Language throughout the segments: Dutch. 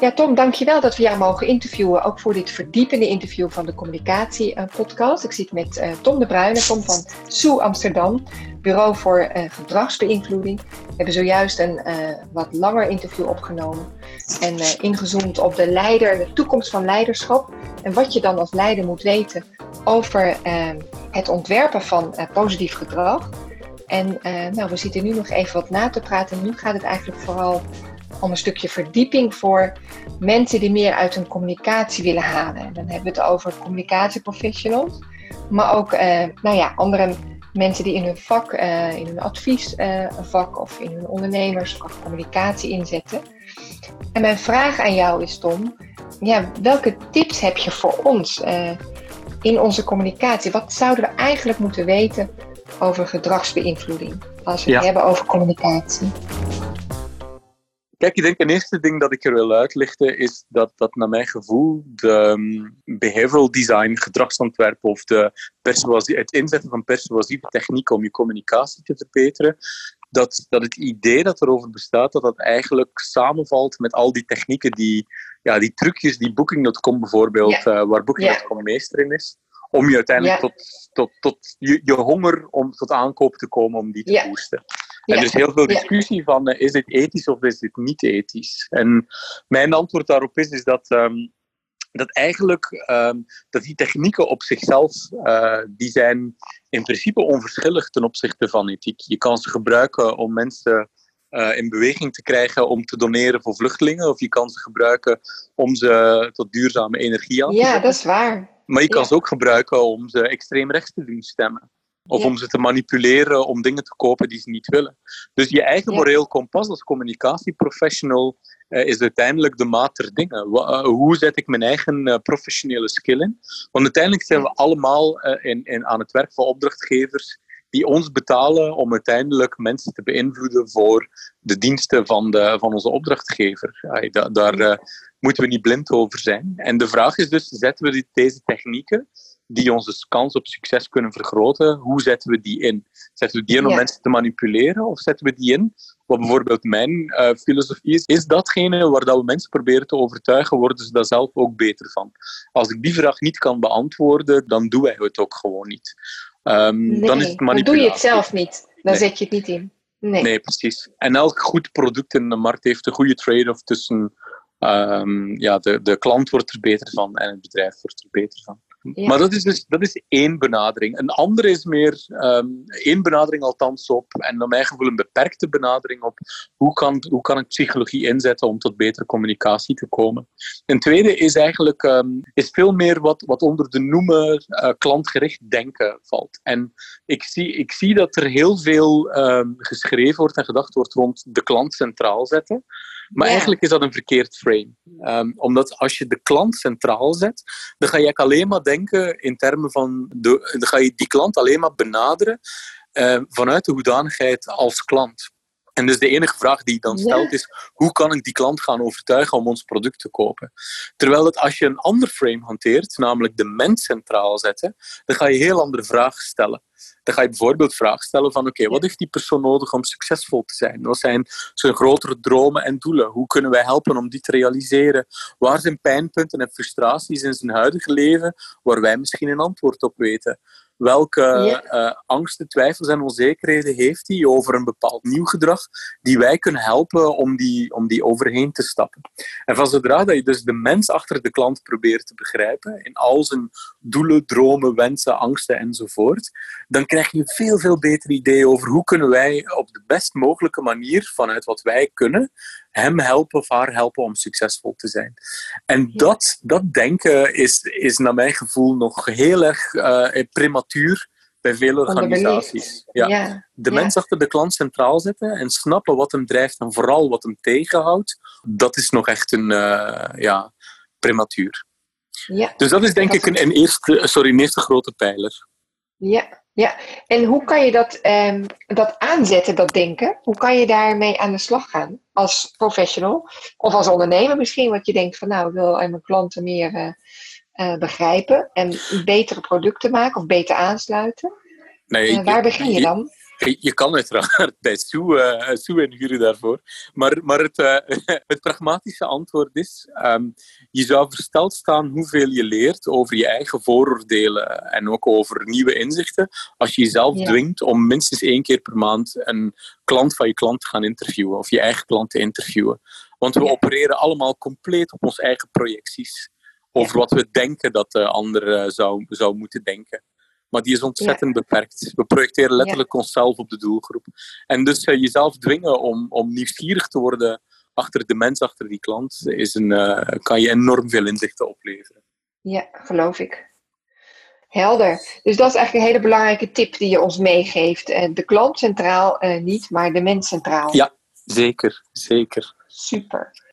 Ja, Tom, dankjewel dat we jou mogen interviewen. Ook voor dit verdiepende interview van de Communicatie-podcast. Ik zit met uh, Tom de Bruyne, Tom van Soe Amsterdam, Bureau voor uh, Gedragsbeïnvloeding. We hebben zojuist een uh, wat langer interview opgenomen. En ingezoomd op de leider, de toekomst van leiderschap. En wat je dan als leider moet weten over het ontwerpen van positief gedrag. En nou, we zitten nu nog even wat na te praten. Nu gaat het eigenlijk vooral om een stukje verdieping voor mensen die meer uit hun communicatie willen halen. Dan hebben we het over communicatieprofessionals, maar ook uh, nou ja, andere mensen die in hun vak, uh, in hun adviesvak uh, of in hun ondernemersvak communicatie inzetten. En mijn vraag aan jou is, Tom, ja, welke tips heb je voor ons in onze communicatie? Wat zouden we eigenlijk moeten weten over gedragsbeïnvloeding als we ja. het hebben over communicatie? Kijk, ik denk een eerste ding dat ik er wil uitlichten is dat, dat naar mijn gevoel de um, behavioral design, gedragsontwerp of de persuasie, het inzetten van persuasieve technieken om je communicatie te verbeteren, dat, dat het idee dat erover bestaat, dat dat eigenlijk samenvalt met al die technieken, die, ja, die trucjes die Booking.com bijvoorbeeld, uh, waar Booking.com meester in is, om je uiteindelijk tot, tot, tot je, je honger om tot aankoop te komen, om die te boosten. En er is heel veel discussie van, uh, is dit ethisch of is dit niet ethisch? En mijn antwoord daarop is, is dat, um, dat eigenlijk um, dat die technieken op zichzelf, uh, die zijn in principe onverschillig ten opzichte van ethiek. Je kan ze gebruiken om mensen uh, in beweging te krijgen om te doneren voor vluchtelingen, of je kan ze gebruiken om ze tot duurzame energie aan te zetten. Ja, dat is waar. Maar je kan ja. ze ook gebruiken om ze extreem rechts te doen stemmen. Of ja. om ze te manipuleren om dingen te kopen die ze niet willen. Dus je eigen moreel kompas als communicatieprofessional uh, is uiteindelijk de maat der dingen. Uh, hoe zet ik mijn eigen uh, professionele skill in? Want uiteindelijk zijn we allemaal in, in, aan het werk van opdrachtgevers die ons betalen om uiteindelijk mensen te beïnvloeden voor de diensten van, de, van onze opdrachtgever. Da, daar moeten we niet blind over zijn. En de vraag is dus, zetten we die, deze technieken die onze kans op succes kunnen vergroten, hoe zetten we die in? Zetten we die in om ja. mensen te manipuleren of zetten we die in? Wat bijvoorbeeld mijn uh, filosofie is, is datgene waar dat we mensen proberen te overtuigen, worden ze daar zelf ook beter van. Als ik die vraag niet kan beantwoorden, dan doen wij het ook gewoon niet. Um, nee, dan is het manipulatie. Dan doe je het zelf niet. Dan nee. zet je het niet in. Nee. nee, precies. En elk goed product in de markt heeft een goede trade-off tussen um, ja, de, de klant wordt er beter van en het bedrijf wordt er beter van. Maar dat is dus dat is één benadering. Een andere is meer um, één benadering althans op, en naar mijn gevoel een beperkte benadering op hoe kan, hoe kan ik psychologie inzetten om tot betere communicatie te komen. Een tweede is eigenlijk um, is veel meer wat, wat onder de noemer uh, klantgericht denken valt. En ik zie, ik zie dat er heel veel um, geschreven wordt en gedacht wordt rond de klant centraal zetten. Maar ja. eigenlijk is dat een verkeerd frame. Um, omdat als je de klant centraal zet, dan ga je alleen maar denken in termen van. De, dan ga je die klant alleen maar benaderen uh, vanuit de hoedanigheid als klant. En dus de enige vraag die je dan stelt is: hoe kan ik die klant gaan overtuigen om ons product te kopen? Terwijl dat als je een ander frame hanteert, namelijk de mens centraal zetten, dan ga je heel andere vragen stellen. Dan ga je bijvoorbeeld vragen stellen van oké, okay, wat heeft die persoon nodig om succesvol te zijn? Wat zijn zijn grotere dromen en doelen? Hoe kunnen wij helpen om die te realiseren? Waar zijn pijnpunten en frustraties in zijn huidige leven waar wij misschien een antwoord op weten? Welke uh, angsten, twijfels en onzekerheden heeft hij over een bepaald nieuw gedrag die wij kunnen helpen om die, om die overheen te stappen? En van zodra dat je dus de mens achter de klant probeert te begrijpen, in al zijn doelen, dromen, wensen, angsten enzovoort, dan krijg je een veel, veel beter idee over hoe kunnen wij op de best mogelijke manier, vanuit wat wij kunnen, hem helpen of haar helpen om succesvol te zijn. En dat, dat denken is, is naar mijn gevoel nog heel erg uh, prematuur bij vele organisaties. Ja. ja. De ja. mens achter de klant centraal zetten en snappen wat hem drijft en vooral wat hem tegenhoudt, dat is nog echt een uh, ja, prematuur. Ja. Dus dat is denk dat ik een, een, eerste, sorry, een eerste grote pijler. Ja, ja. En hoe kan je dat, um, dat aanzetten, dat denken? Hoe kan je daarmee aan de slag gaan als professional? Of als ondernemer misschien, wat je denkt van nou, ik wil mijn klanten meer uh, uh, begrijpen en betere producten maken of beter aansluiten. Nee, uh, waar begin je dan? Je kan uiteraard bij Sue, uh, Sue inhuren daarvoor. Maar, maar het, uh, het pragmatische antwoord is: um, je zou versteld staan hoeveel je leert over je eigen vooroordelen en ook over nieuwe inzichten. Als je jezelf ja. dwingt om minstens één keer per maand een klant van je klant te gaan interviewen of je eigen klant te interviewen. Want we ja. opereren allemaal compleet op onze eigen projecties over wat we denken dat de ander zou, zou moeten denken. Maar die is ontzettend beperkt. We projecteren letterlijk onszelf op de doelgroep. En dus uh, jezelf dwingen om, om nieuwsgierig te worden achter de mens, achter die klant, is een, uh, kan je enorm veel inzichten opleveren. Ja, geloof ik. Helder. Dus dat is eigenlijk een hele belangrijke tip die je ons meegeeft. Uh, de klant centraal niet, maar de mens centraal. Ja, zeker. Zeker. Super.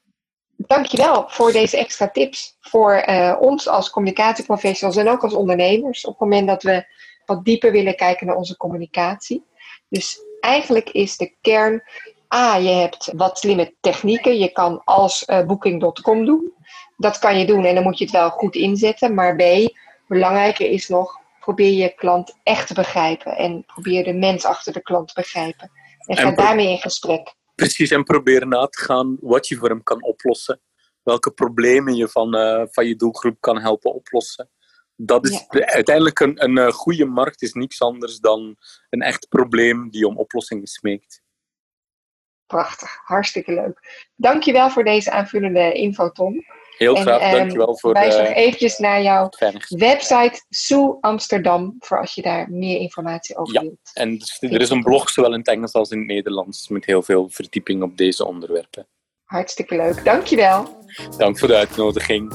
Dankjewel voor deze extra tips voor uh, ons als communicatieprofessionals en ook als ondernemers op het moment dat we wat dieper willen kijken naar onze communicatie. Dus eigenlijk is de kern, A, je hebt wat slimme technieken. Je kan als uh, booking.com doen. Dat kan je doen en dan moet je het wel goed inzetten. Maar B, belangrijker is nog, probeer je klant echt te begrijpen en probeer de mens achter de klant te begrijpen. En ga daarmee in gesprek. Precies, en proberen na te gaan wat je voor hem kan oplossen. Welke problemen je van, uh, van je doelgroep kan helpen oplossen. Dat is ja. uiteindelijk een, een uh, goede markt, is niets anders dan een echt probleem die om oplossingen smeekt. Prachtig, hartstikke leuk. Dankjewel voor deze aanvullende info, Tom. Heel graag, en, um, dankjewel voor wijs nog eventjes naar jouw website Sue Amsterdam, voor als je daar meer informatie over ja, wilt. en er is een blog zowel in het Engels als in het Nederlands met heel veel verdieping op deze onderwerpen. Hartstikke leuk, dankjewel. Dank voor de uitnodiging.